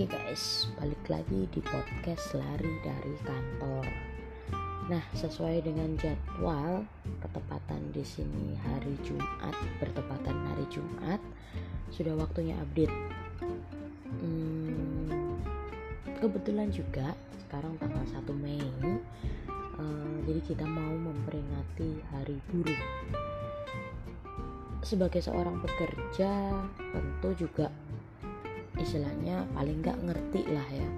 Oke guys, balik lagi di podcast lari dari kantor. Nah, sesuai dengan jadwal ketepatan di sini hari Jumat, bertepatan hari Jumat, sudah waktunya update. Hmm, kebetulan juga sekarang tanggal 1 Mei, uh, jadi kita mau memperingati Hari Buruh. Sebagai seorang pekerja, tentu juga istilahnya paling nggak ngerti lah ya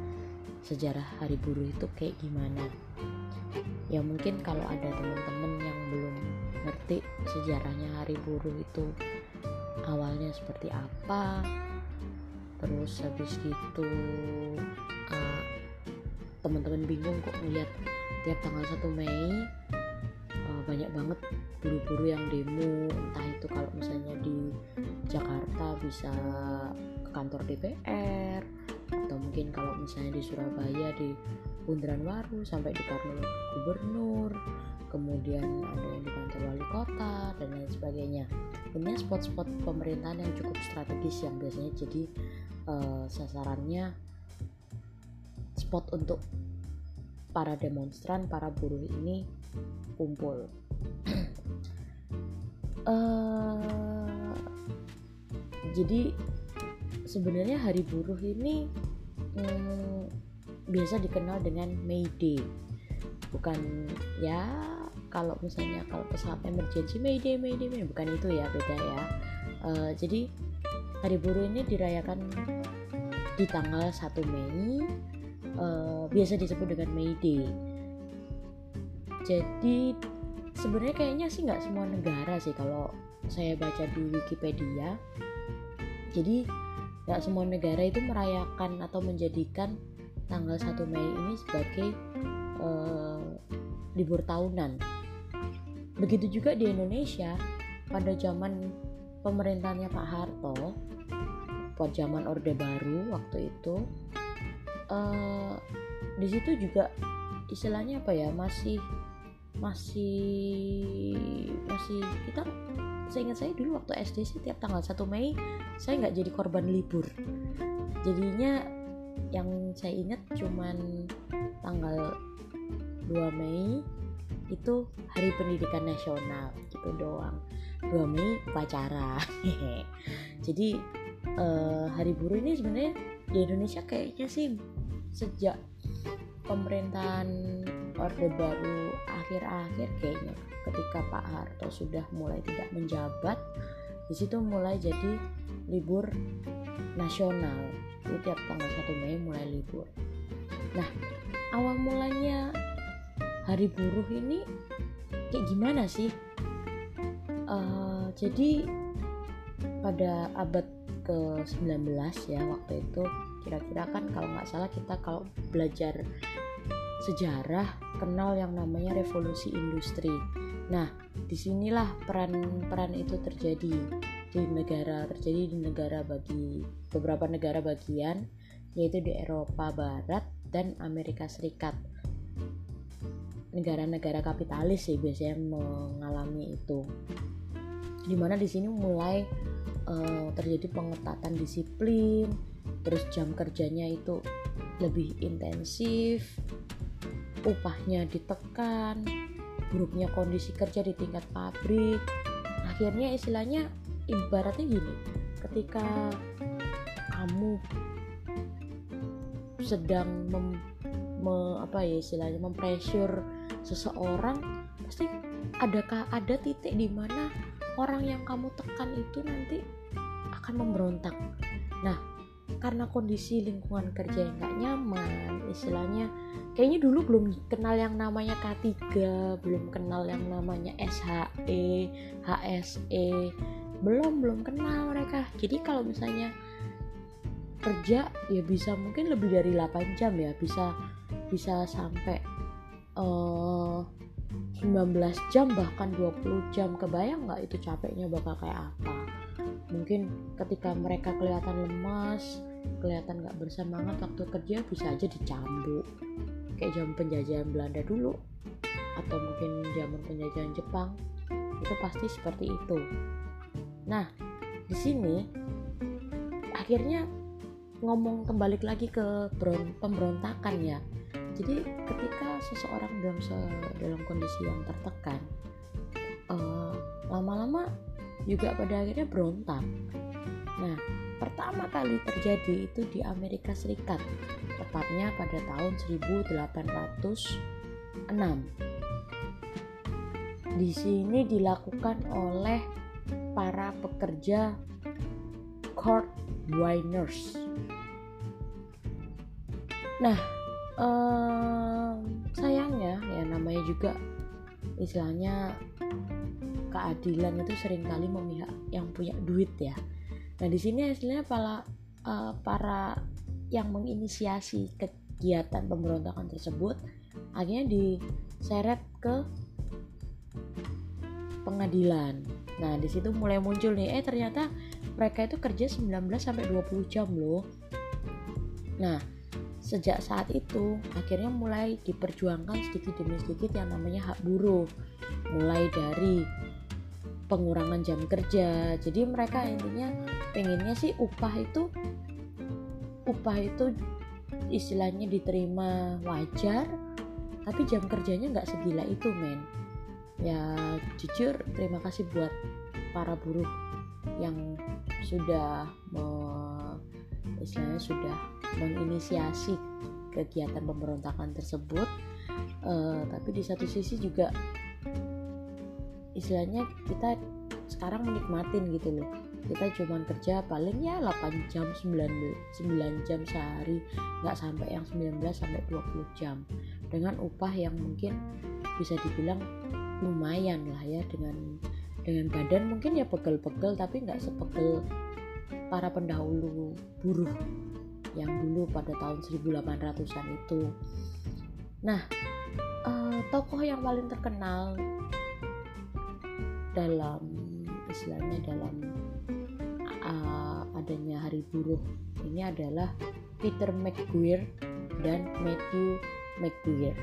sejarah hari buruh itu kayak gimana. Ya mungkin kalau ada teman-teman yang belum ngerti sejarahnya hari buruh itu awalnya seperti apa terus habis gitu uh, teman-teman bingung kok ngeliat tiap tanggal 1 Mei uh, banyak banget buru-buru yang demo. Entah itu kalau misalnya di Jakarta bisa kantor DPR atau mungkin kalau misalnya di Surabaya di Bundaran Waru sampai di kantor gubernur kemudian ada yang di kantor wali kota dan lain sebagainya. Ini spot-spot pemerintahan yang cukup strategis yang biasanya jadi uh, sasarannya spot untuk para demonstran para buruh ini kumpul. Uh, jadi sebenarnya hari buruh ini hmm, biasa dikenal dengan May Day. Bukan ya kalau misalnya kalau pesawat emergency May Day May Day bukan itu ya beda ya. Uh, jadi hari buruh ini dirayakan di tanggal 1 Mei. Uh, biasa disebut dengan May Day. Jadi sebenarnya kayaknya sih nggak semua negara sih kalau saya baca di Wikipedia. Jadi Gak semua negara itu merayakan atau menjadikan tanggal 1 Mei ini sebagai uh, libur tahunan. Begitu juga di Indonesia pada zaman pemerintahnya Pak Harto, pada zaman Orde Baru waktu itu, uh, di situ juga istilahnya apa ya masih masih masih kita saya ingat saya dulu waktu SD sih tiap tanggal 1 Mei saya nggak jadi korban libur. Jadinya yang saya ingat cuman tanggal 2 Mei itu hari pendidikan nasional itu doang. 2 Mei upacara. Jadi uh, hari buruh ini sebenarnya di Indonesia kayaknya sih sejak pemerintahan Orde Baru akhir-akhir kayaknya ketika Pak Harto sudah mulai tidak menjabat di situ mulai jadi libur nasional. Jadi tiap tanggal 1 Mei mulai libur. Nah awal mulanya hari buruh ini kayak gimana sih? Uh, jadi pada abad ke-19 ya waktu itu kira-kira kan kalau nggak salah kita kalau belajar sejarah kenal yang namanya revolusi industri Nah, di sinilah peran-peran itu terjadi di negara terjadi di negara bagi beberapa negara bagian yaitu di Eropa Barat dan Amerika Serikat. Negara-negara kapitalis sih biasanya mengalami itu. Di mana di sini mulai uh, terjadi pengetatan disiplin, terus jam kerjanya itu lebih intensif, upahnya ditekan, buruknya kondisi kerja di tingkat pabrik. Akhirnya istilahnya ibaratnya gini ketika kamu sedang mem, me, apa ya istilahnya mempressure seseorang pasti ada ada titik di mana orang yang kamu tekan itu nanti akan memberontak? Nah karena kondisi lingkungan kerja yang gak nyaman istilahnya kayaknya dulu belum kenal yang namanya K3 belum kenal yang namanya SHE HSE belum belum kenal mereka. Jadi kalau misalnya kerja ya bisa mungkin lebih dari 8 jam ya bisa bisa sampai uh, eh, 19 jam bahkan 20 jam. Kebayang nggak itu capeknya bakal kayak apa? Mungkin ketika mereka kelihatan lemas kelihatan nggak bersemangat waktu kerja bisa aja dicambuk. Kayak zaman penjajahan Belanda dulu atau mungkin zaman penjajahan Jepang. Itu pasti seperti itu. Nah di sini akhirnya ngomong kembali lagi ke pemberontakan ya. Jadi ketika seseorang dalam dalam kondisi yang tertekan lama lama-lama juga pada akhirnya berontak. Nah pertama kali terjadi itu di Amerika Serikat tepatnya pada tahun 1806 di sini dilakukan oleh para pekerja court winers. Nah, um, sayangnya ya namanya juga istilahnya keadilan itu sering kali memihak yang punya duit ya. Nah di sini istilahnya para uh, para yang menginisiasi kegiatan pemberontakan tersebut akhirnya diseret ke pengadilan. Nah, di situ mulai muncul nih, eh ternyata mereka itu kerja 19 sampai 20 jam loh. Nah, sejak saat itu akhirnya mulai diperjuangkan sedikit demi sedikit yang namanya hak buruh. Mulai dari pengurangan jam kerja. Jadi mereka intinya pengennya sih upah itu upah itu istilahnya diterima wajar tapi jam kerjanya nggak segila itu men. Ya jujur terima kasih buat para buruh yang sudah me, istilahnya sudah menginisiasi kegiatan pemberontakan tersebut. Uh, tapi di satu sisi juga istilahnya kita sekarang menikmatin gitu loh kita cuma kerja paling ya 8 jam 9, 9 jam sehari. Nggak sampai yang 19 sampai 20 jam. Dengan upah yang mungkin bisa dibilang lumayan lah ya. Dengan dengan badan mungkin ya pegel-pegel tapi nggak sepegel para pendahulu buruh yang dulu pada tahun 1800-an itu. Nah, uh, tokoh yang paling terkenal dalam istilahnya dalam adanya Hari Buruh. Ini adalah Peter McGuire dan Matthew McGuire.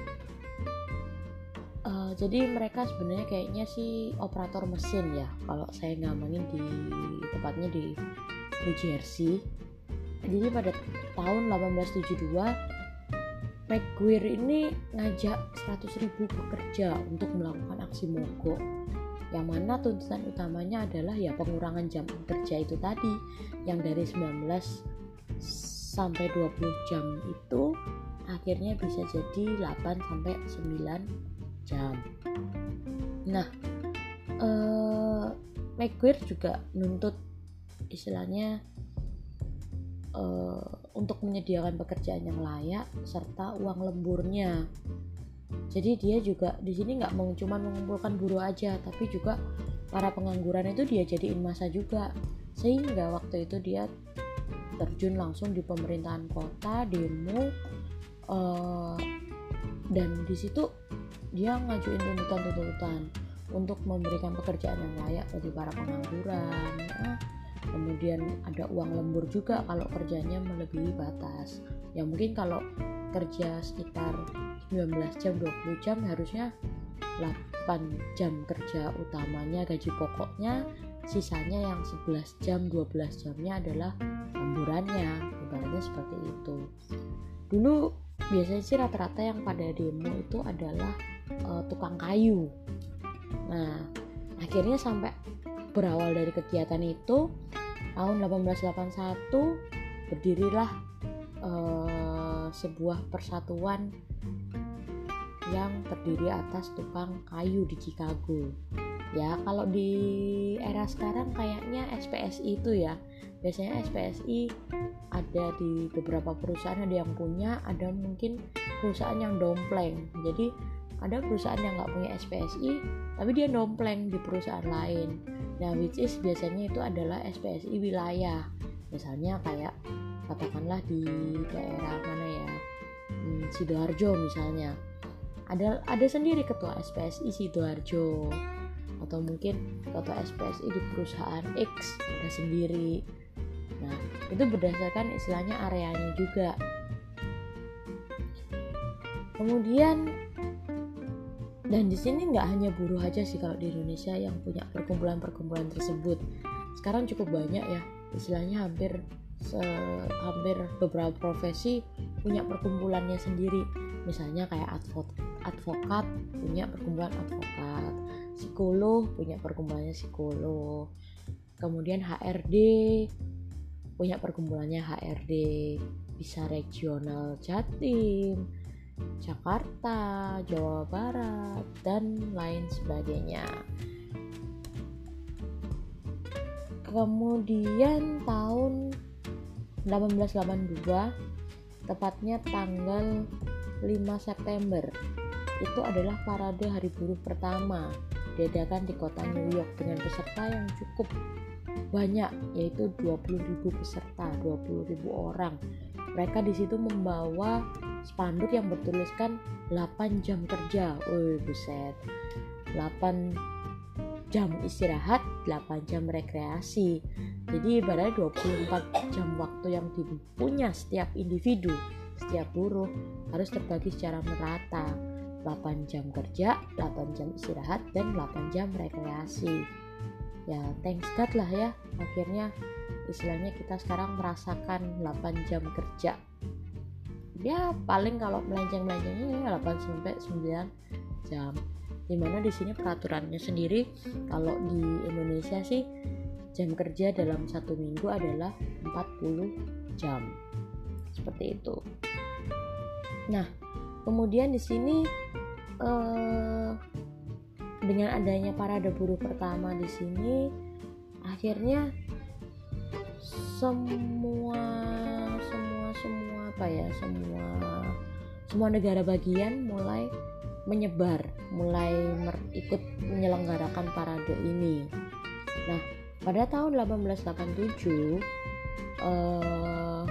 Uh, jadi mereka sebenarnya kayaknya sih operator mesin ya kalau saya ngomongin di tepatnya di New Jersey. Jadi pada tahun 1872 McGuire ini ngajak 100.000 pekerja untuk melakukan aksi mogok yang mana tuntutan utamanya adalah ya pengurangan jam kerja itu tadi yang dari 19 sampai 20 jam itu akhirnya bisa jadi 8 sampai 9 jam. Nah, uh, McGuire juga nuntut istilahnya uh, untuk menyediakan pekerjaan yang layak serta uang lemburnya. Jadi dia juga di sini nggak cuma mengumpulkan buruh aja, tapi juga para pengangguran itu dia jadiin masa juga. Sehingga waktu itu dia terjun langsung di pemerintahan kota demo uh, dan di situ dia ngajuin tuntutan-tuntutan untuk memberikan pekerjaan yang layak bagi para pengangguran ya. kemudian ada uang lembur juga kalau kerjanya melebihi batas ya mungkin kalau kerja sekitar 19 jam 20 jam harusnya 8 jam kerja utamanya gaji pokoknya sisanya yang 11 jam 12 jamnya adalah lemburannya ibaratnya seperti itu dulu biasanya sih rata-rata yang pada demo itu adalah uh, tukang kayu. Nah, akhirnya sampai berawal dari kegiatan itu tahun 1881 berdirilah uh, sebuah persatuan yang terdiri atas tukang kayu di Chicago. Ya, kalau di era sekarang kayaknya SPSI itu ya. Biasanya SPSI ada di beberapa perusahaan ada yang punya, ada mungkin perusahaan yang dompleng. Jadi ada perusahaan yang nggak punya SPSI tapi dia dompleng di perusahaan lain nah which is biasanya itu adalah SPSI wilayah misalnya kayak katakanlah di daerah mana ya? Hmm, sidoarjo misalnya. Ada ada sendiri ketua SPSI sidoarjo. Atau mungkin ketua SPSI di perusahaan X ada sendiri. Nah itu berdasarkan istilahnya areanya juga. Kemudian dan di sini nggak hanya buruh aja sih kalau di Indonesia yang punya perkumpulan-perkumpulan tersebut. Sekarang cukup banyak ya istilahnya hampir se hampir beberapa profesi punya perkumpulannya sendiri. Misalnya kayak advokat advokat punya perkumpulan advokat psikolog punya perkumpulannya psikolog kemudian HRD punya perkumpulannya HRD bisa regional Jatim Jakarta Jawa Barat dan lain sebagainya. Kemudian tahun 1882 tepatnya tanggal 5 September. Itu adalah parade hari buruh pertama diadakan di kota New York dengan peserta yang cukup banyak yaitu 20.000 peserta 20.000 orang. Mereka di situ membawa spanduk yang bertuliskan 8 jam kerja. Wih buset. 8 jam istirahat 8 jam rekreasi. Jadi ibaratnya 24 jam waktu yang dipunya setiap individu setiap buruh harus terbagi secara merata. 8 jam kerja 8 jam istirahat dan 8 jam rekreasi. Ya thanks God lah ya. Akhirnya istilahnya kita sekarang merasakan 8 jam kerja. Ya paling kalau melenceng-melencengnya 8 sampai 9 jam di mana di sini peraturannya sendiri kalau di Indonesia sih jam kerja dalam satu minggu adalah 40 jam. Seperti itu. Nah kemudian di sini eh, dengan adanya parade buruh pertama di sini akhirnya semua semua semua apa ya semua semua negara bagian mulai menyebar, mulai ikut menyelenggarakan parade ini. Nah, pada tahun 1887 eh,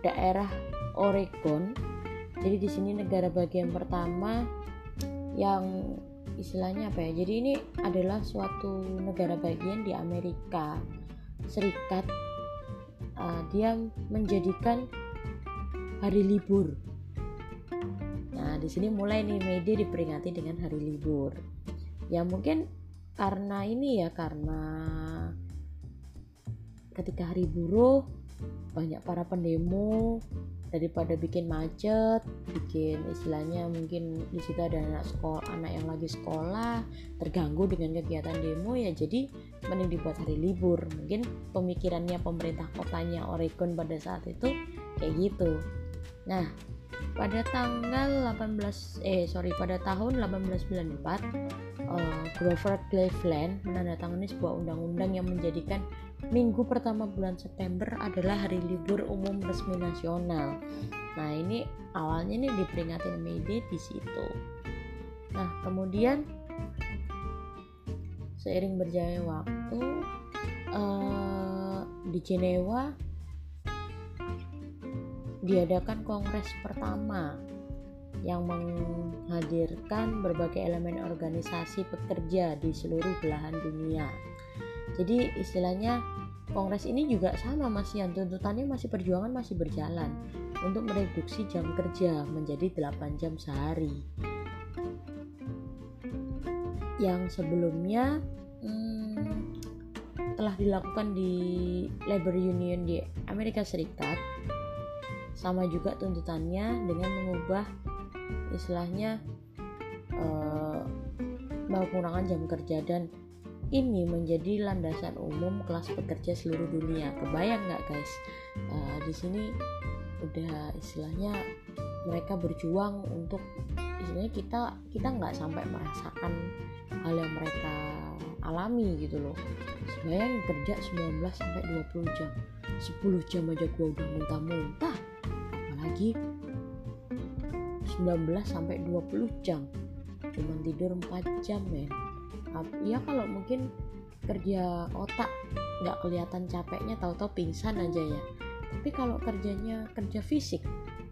daerah Oregon, jadi di sini negara bagian pertama yang istilahnya apa ya? Jadi ini adalah suatu negara bagian di Amerika Serikat. Uh, dia menjadikan hari libur di sini mulai nih Day diperingati dengan hari libur. Ya mungkin karena ini ya karena ketika hari buruh banyak para pendemo daripada bikin macet, bikin istilahnya mungkin di situ ada anak sekolah, anak yang lagi sekolah terganggu dengan kegiatan demo ya jadi mending dibuat hari libur. Mungkin pemikirannya pemerintah kotanya Oregon pada saat itu kayak gitu. Nah, pada tanggal 18 eh sorry pada tahun 1894 uh, eh, Grover Cleveland menandatangani sebuah undang-undang yang menjadikan minggu pertama bulan September adalah hari libur umum resmi nasional. Nah ini awalnya nih diperingati May Day di situ. Nah kemudian seiring berjalannya waktu uh, di Jenewa diadakan kongres pertama yang menghadirkan berbagai elemen organisasi pekerja di seluruh belahan dunia. Jadi istilahnya kongres ini juga sama masih yang tuntutannya masih perjuangan masih berjalan untuk mereduksi jam kerja menjadi 8 jam sehari. Yang sebelumnya hmm, telah dilakukan di labor union di Amerika Serikat sama juga tuntutannya dengan mengubah istilahnya uh, pengurangan jam kerja dan ini menjadi landasan umum kelas pekerja seluruh dunia. Kebayang nggak guys? Uh, di sini udah istilahnya mereka berjuang untuk istilahnya kita kita nggak sampai merasakan hal yang mereka alami gitu loh. Bayangin kerja 19 sampai 20 jam. 10 jam aja gua udah muntah-muntah lagi. 19 sampai 20 jam. Cuman tidur 4 jam men. Ya kalau mungkin kerja otak nggak kelihatan capeknya tahu-tahu pingsan aja ya. Tapi kalau kerjanya kerja fisik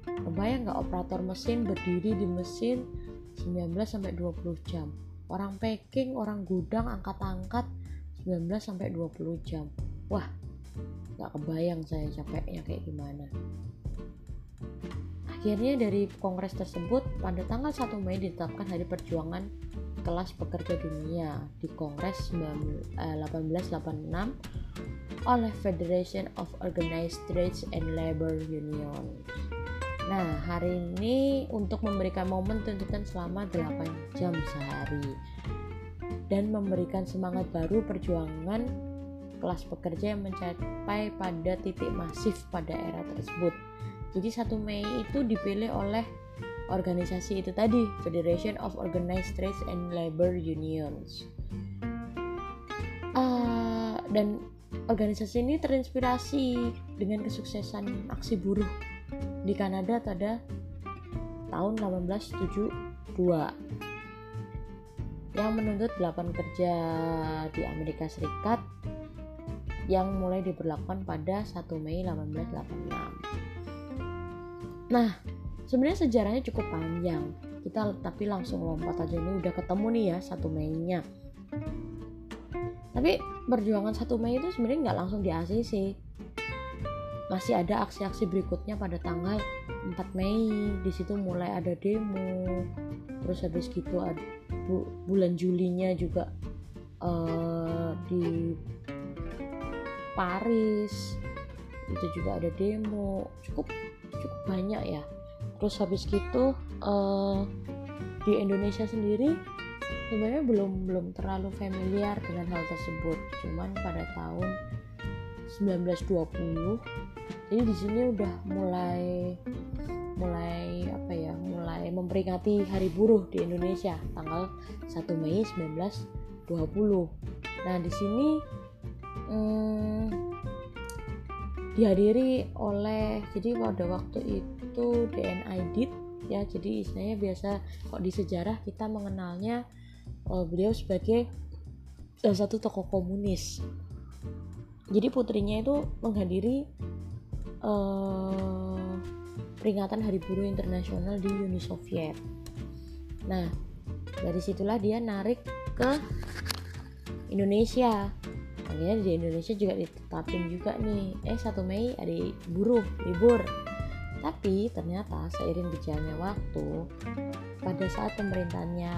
kebayang nggak operator mesin berdiri di mesin 19 sampai 20 jam? Orang packing orang gudang angkat-angkat 19 sampai 20 jam. Wah nggak kebayang saya capeknya kayak gimana Akhirnya dari kongres tersebut pada tanggal 1 Mei ditetapkan Hari Perjuangan kelas pekerja dunia di Kongres 1886 eh, oleh Federation of Organized Trades and Labor Union. Nah, hari ini untuk memberikan momen tuntutan selama 8 jam sehari dan memberikan semangat baru perjuangan kelas pekerja yang mencapai pada titik masif pada era tersebut. Jadi 1 Mei itu dipilih oleh organisasi itu tadi, Federation of Organized Trades and Labor Unions. Uh, dan organisasi ini terinspirasi dengan kesuksesan aksi buruh di Kanada pada tahun 1872 yang menuntut 8 kerja di Amerika Serikat yang mulai diberlakukan pada 1 Mei 1886. Nah, sebenarnya sejarahnya cukup panjang. Kita tapi langsung lompat aja ini udah ketemu nih ya 1 Mei-nya. Tapi perjuangan 1 Mei itu sebenarnya nggak langsung di ACC. Masih ada aksi-aksi berikutnya pada tanggal 4 Mei. Di situ mulai ada demo. Terus habis gitu ada bu, bulan Julinya juga uh, di Paris itu juga ada demo cukup cukup banyak ya. Terus habis gitu uh, di Indonesia sendiri sebenarnya belum belum terlalu familiar dengan hal tersebut. Cuman pada tahun 1920 jadi di sini udah mulai mulai apa ya mulai memperingati hari buruh di Indonesia tanggal 1 Mei 1920 nah di sini hmm, dihadiri oleh jadi pada waktu itu DNI DIT ya jadi istilahnya biasa kok di sejarah kita mengenalnya uh, beliau sebagai salah satu tokoh komunis jadi putrinya itu menghadiri uh, peringatan Hari Buruh Internasional di Uni Soviet. Nah, dari situlah dia narik ke Indonesia akhirnya di Indonesia juga ditetapin juga nih. Eh 1 Mei ada buruh libur. Tapi ternyata seiring berjalannya waktu pada saat pemerintahnya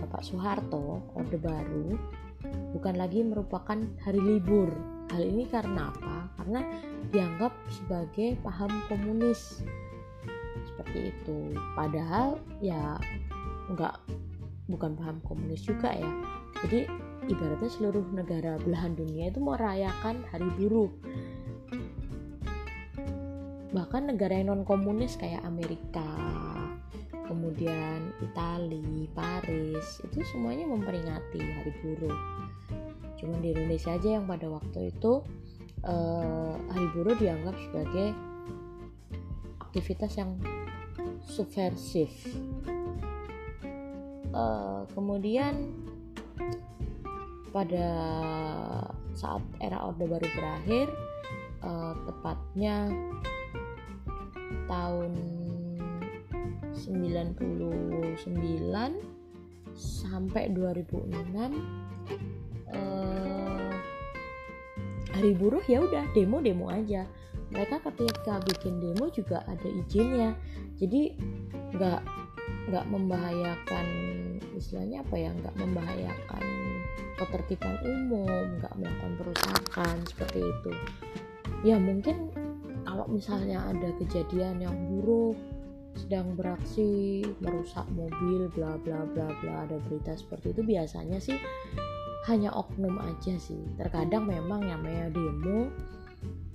Bapak Soeharto Orde Baru bukan lagi merupakan hari libur. Hal ini karena apa? karena dianggap sebagai paham komunis. Seperti itu. Padahal ya nggak bukan paham komunis juga ya. Jadi ibaratnya seluruh negara belahan dunia itu merayakan hari buruh bahkan negara yang non komunis kayak Amerika kemudian Italia, Paris itu semuanya memperingati hari buruh cuman di Indonesia aja yang pada waktu itu eh, hari buruh dianggap sebagai aktivitas yang subversif. Eh, kemudian pada saat era Orde Baru berakhir uh, tepatnya tahun 99 sampai 2006 uh, eh, hari buruh ya udah demo demo aja. Mereka ketika bikin demo juga ada izinnya. Jadi nggak nggak membahayakan istilahnya apa ya nggak membahayakan ketertiban umum nggak melakukan perusakan seperti itu. Ya mungkin kalau misalnya ada kejadian yang buruk sedang beraksi merusak mobil bla bla bla bla ada berita seperti itu biasanya sih hanya oknum aja sih. Terkadang memang yang namanya demo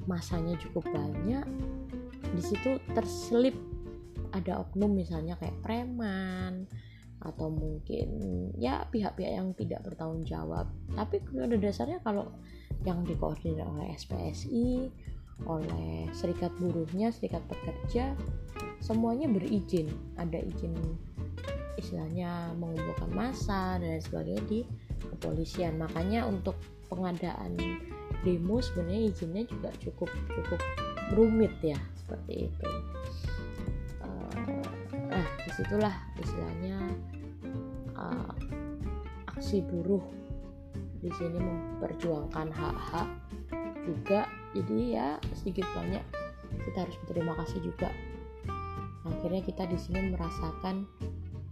masanya cukup banyak di situ terselip. Ada oknum misalnya kayak preman atau mungkin ya pihak-pihak yang tidak bertanggung jawab. Tapi pada dasarnya kalau yang dikoordinir oleh SPSI oleh serikat buruhnya serikat pekerja semuanya berizin. Ada izin istilahnya mengumpulkan massa dan sebagainya di kepolisian. Makanya untuk pengadaan demo sebenarnya izinnya juga cukup cukup rumit ya seperti itu nah di situlah istilahnya uh, aksi buruh. Di sini memperjuangkan hak-hak juga. Jadi ya sedikit banyak kita harus berterima kasih juga. Akhirnya kita di sini merasakan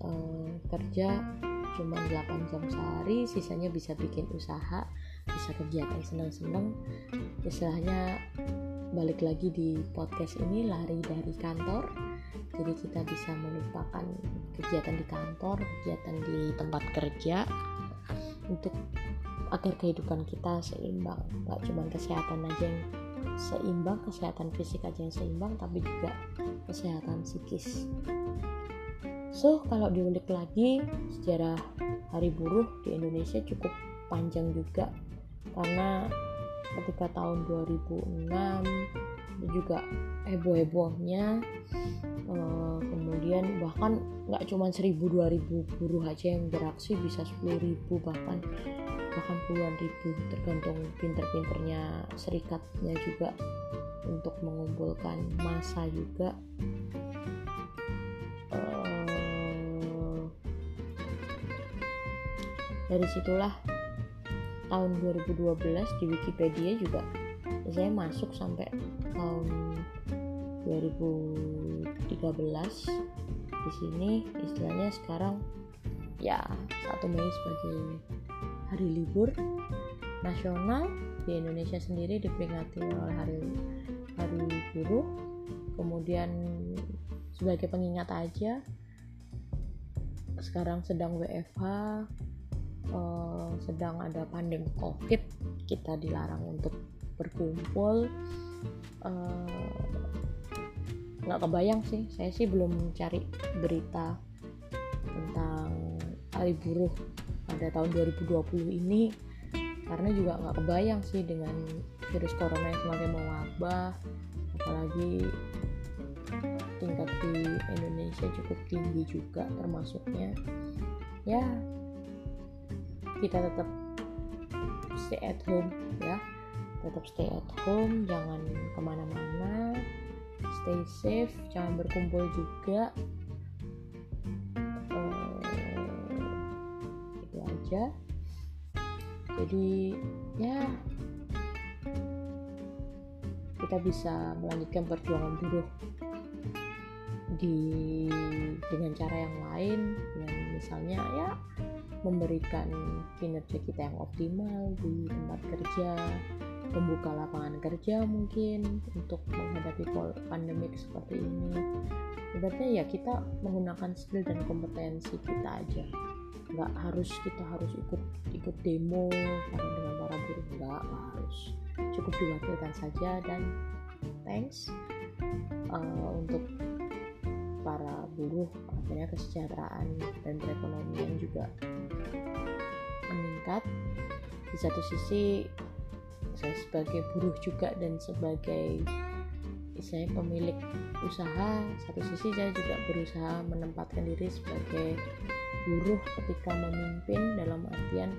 uh, kerja cuma 8 jam sehari sisanya bisa bikin usaha bisa kegiatan senang-senang. Istilahnya balik lagi di podcast ini lari dari kantor jadi kita bisa melupakan kegiatan di kantor kegiatan di tempat kerja untuk agar kehidupan kita seimbang. Nggak cuma kesehatan aja yang seimbang kesehatan fisik aja yang seimbang tapi juga kesehatan psikis. So kalau diulik lagi sejarah hari buruh di Indonesia cukup panjang juga. Karena ketika tahun 2006 juga heboh-hebohnya. Uh, kemudian bahkan nggak cuma 1000 2000 buruh aja yang beraksi bisa 10.000 bahkan bahkan puluhan ribu tergantung pinter-pinternya serikatnya juga untuk mengumpulkan masa juga. Uh, dari situlah tahun 2012 di Wikipedia juga saya masuk sampai tahun 2013 di sini istilahnya sekarang ya 1 Mei sebagai hari libur nasional. Di Indonesia sendiri diperingati oleh hari hari buruh kemudian sebagai pengingat aja sekarang sedang WFH uh, sedang ada pandemi covid. Kita dilarang untuk berkumpul eh, nggak uh, kebayang sih. Saya sih belum mencari berita tentang hari buruh pada tahun 2020 ini karena juga nggak kebayang sih dengan virus corona yang semakin mewabah apalagi tingkat di Indonesia cukup tinggi juga termasuknya. Ya kita tetap stay at home ya tetap stay at home jangan ke mana-mana. Stay safe jangan berkumpul juga. Aja. Jadi ya kita bisa melanjutkan perjuangan buruh di dengan cara yang lain dengan misalnya ya memberikan kinerja kita yang optimal di tempat kerja membuka lapangan kerja mungkin untuk menghadapi pandemik seperti ini. Sebenarnya ya kita menggunakan skill dan kompetensi kita aja. Nggak harus kita harus ikut ikut demo karena dengan para buruh nggak harus. Cukup diwakilkan saja dan thanks uh, untuk para buruh akhirnya kesejahteraan dan perekonomian juga meningkat. Di satu sisi saya sebagai buruh juga dan sebagai saya pemilik usaha satu sisi saya juga berusaha menempatkan diri sebagai buruh ketika memimpin dalam artian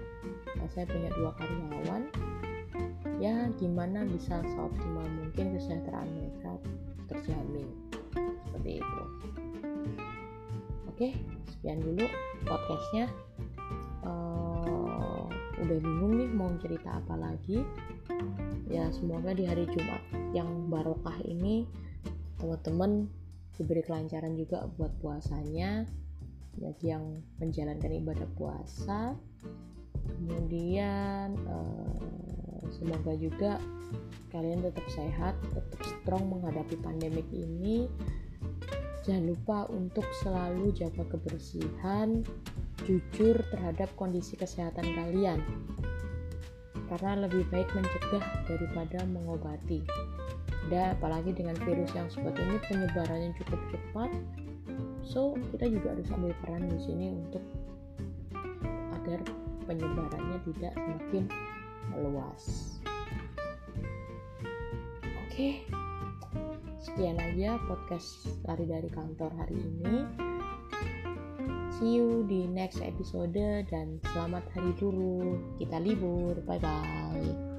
eh, saya punya dua karyawan. Ya gimana bisa seoptimal mungkin kesejahteraan mereka terjamin? Seperti itu. Oke sekian dulu podcastnya. Uh, udah bingung nih mau cerita apa lagi ya semoga di hari Jumat yang barokah ini teman-teman diberi kelancaran juga buat puasanya bagi yang menjalankan ibadah puasa. Kemudian uh, semoga juga kalian tetap sehat tetap strong menghadapi pandemik ini. Jangan lupa untuk selalu jaga kebersihan jujur terhadap kondisi kesehatan kalian. Karena lebih baik mencegah daripada mengobati. Dan apalagi dengan virus yang seperti ini penyebarannya cukup cepat. So kita juga harus ambil peran di sini untuk agar penyebarannya tidak semakin meluas oke okay. sekian aja podcast lari dari kantor hari ini see you di next episode dan selamat hari buruh kita libur. Bye bye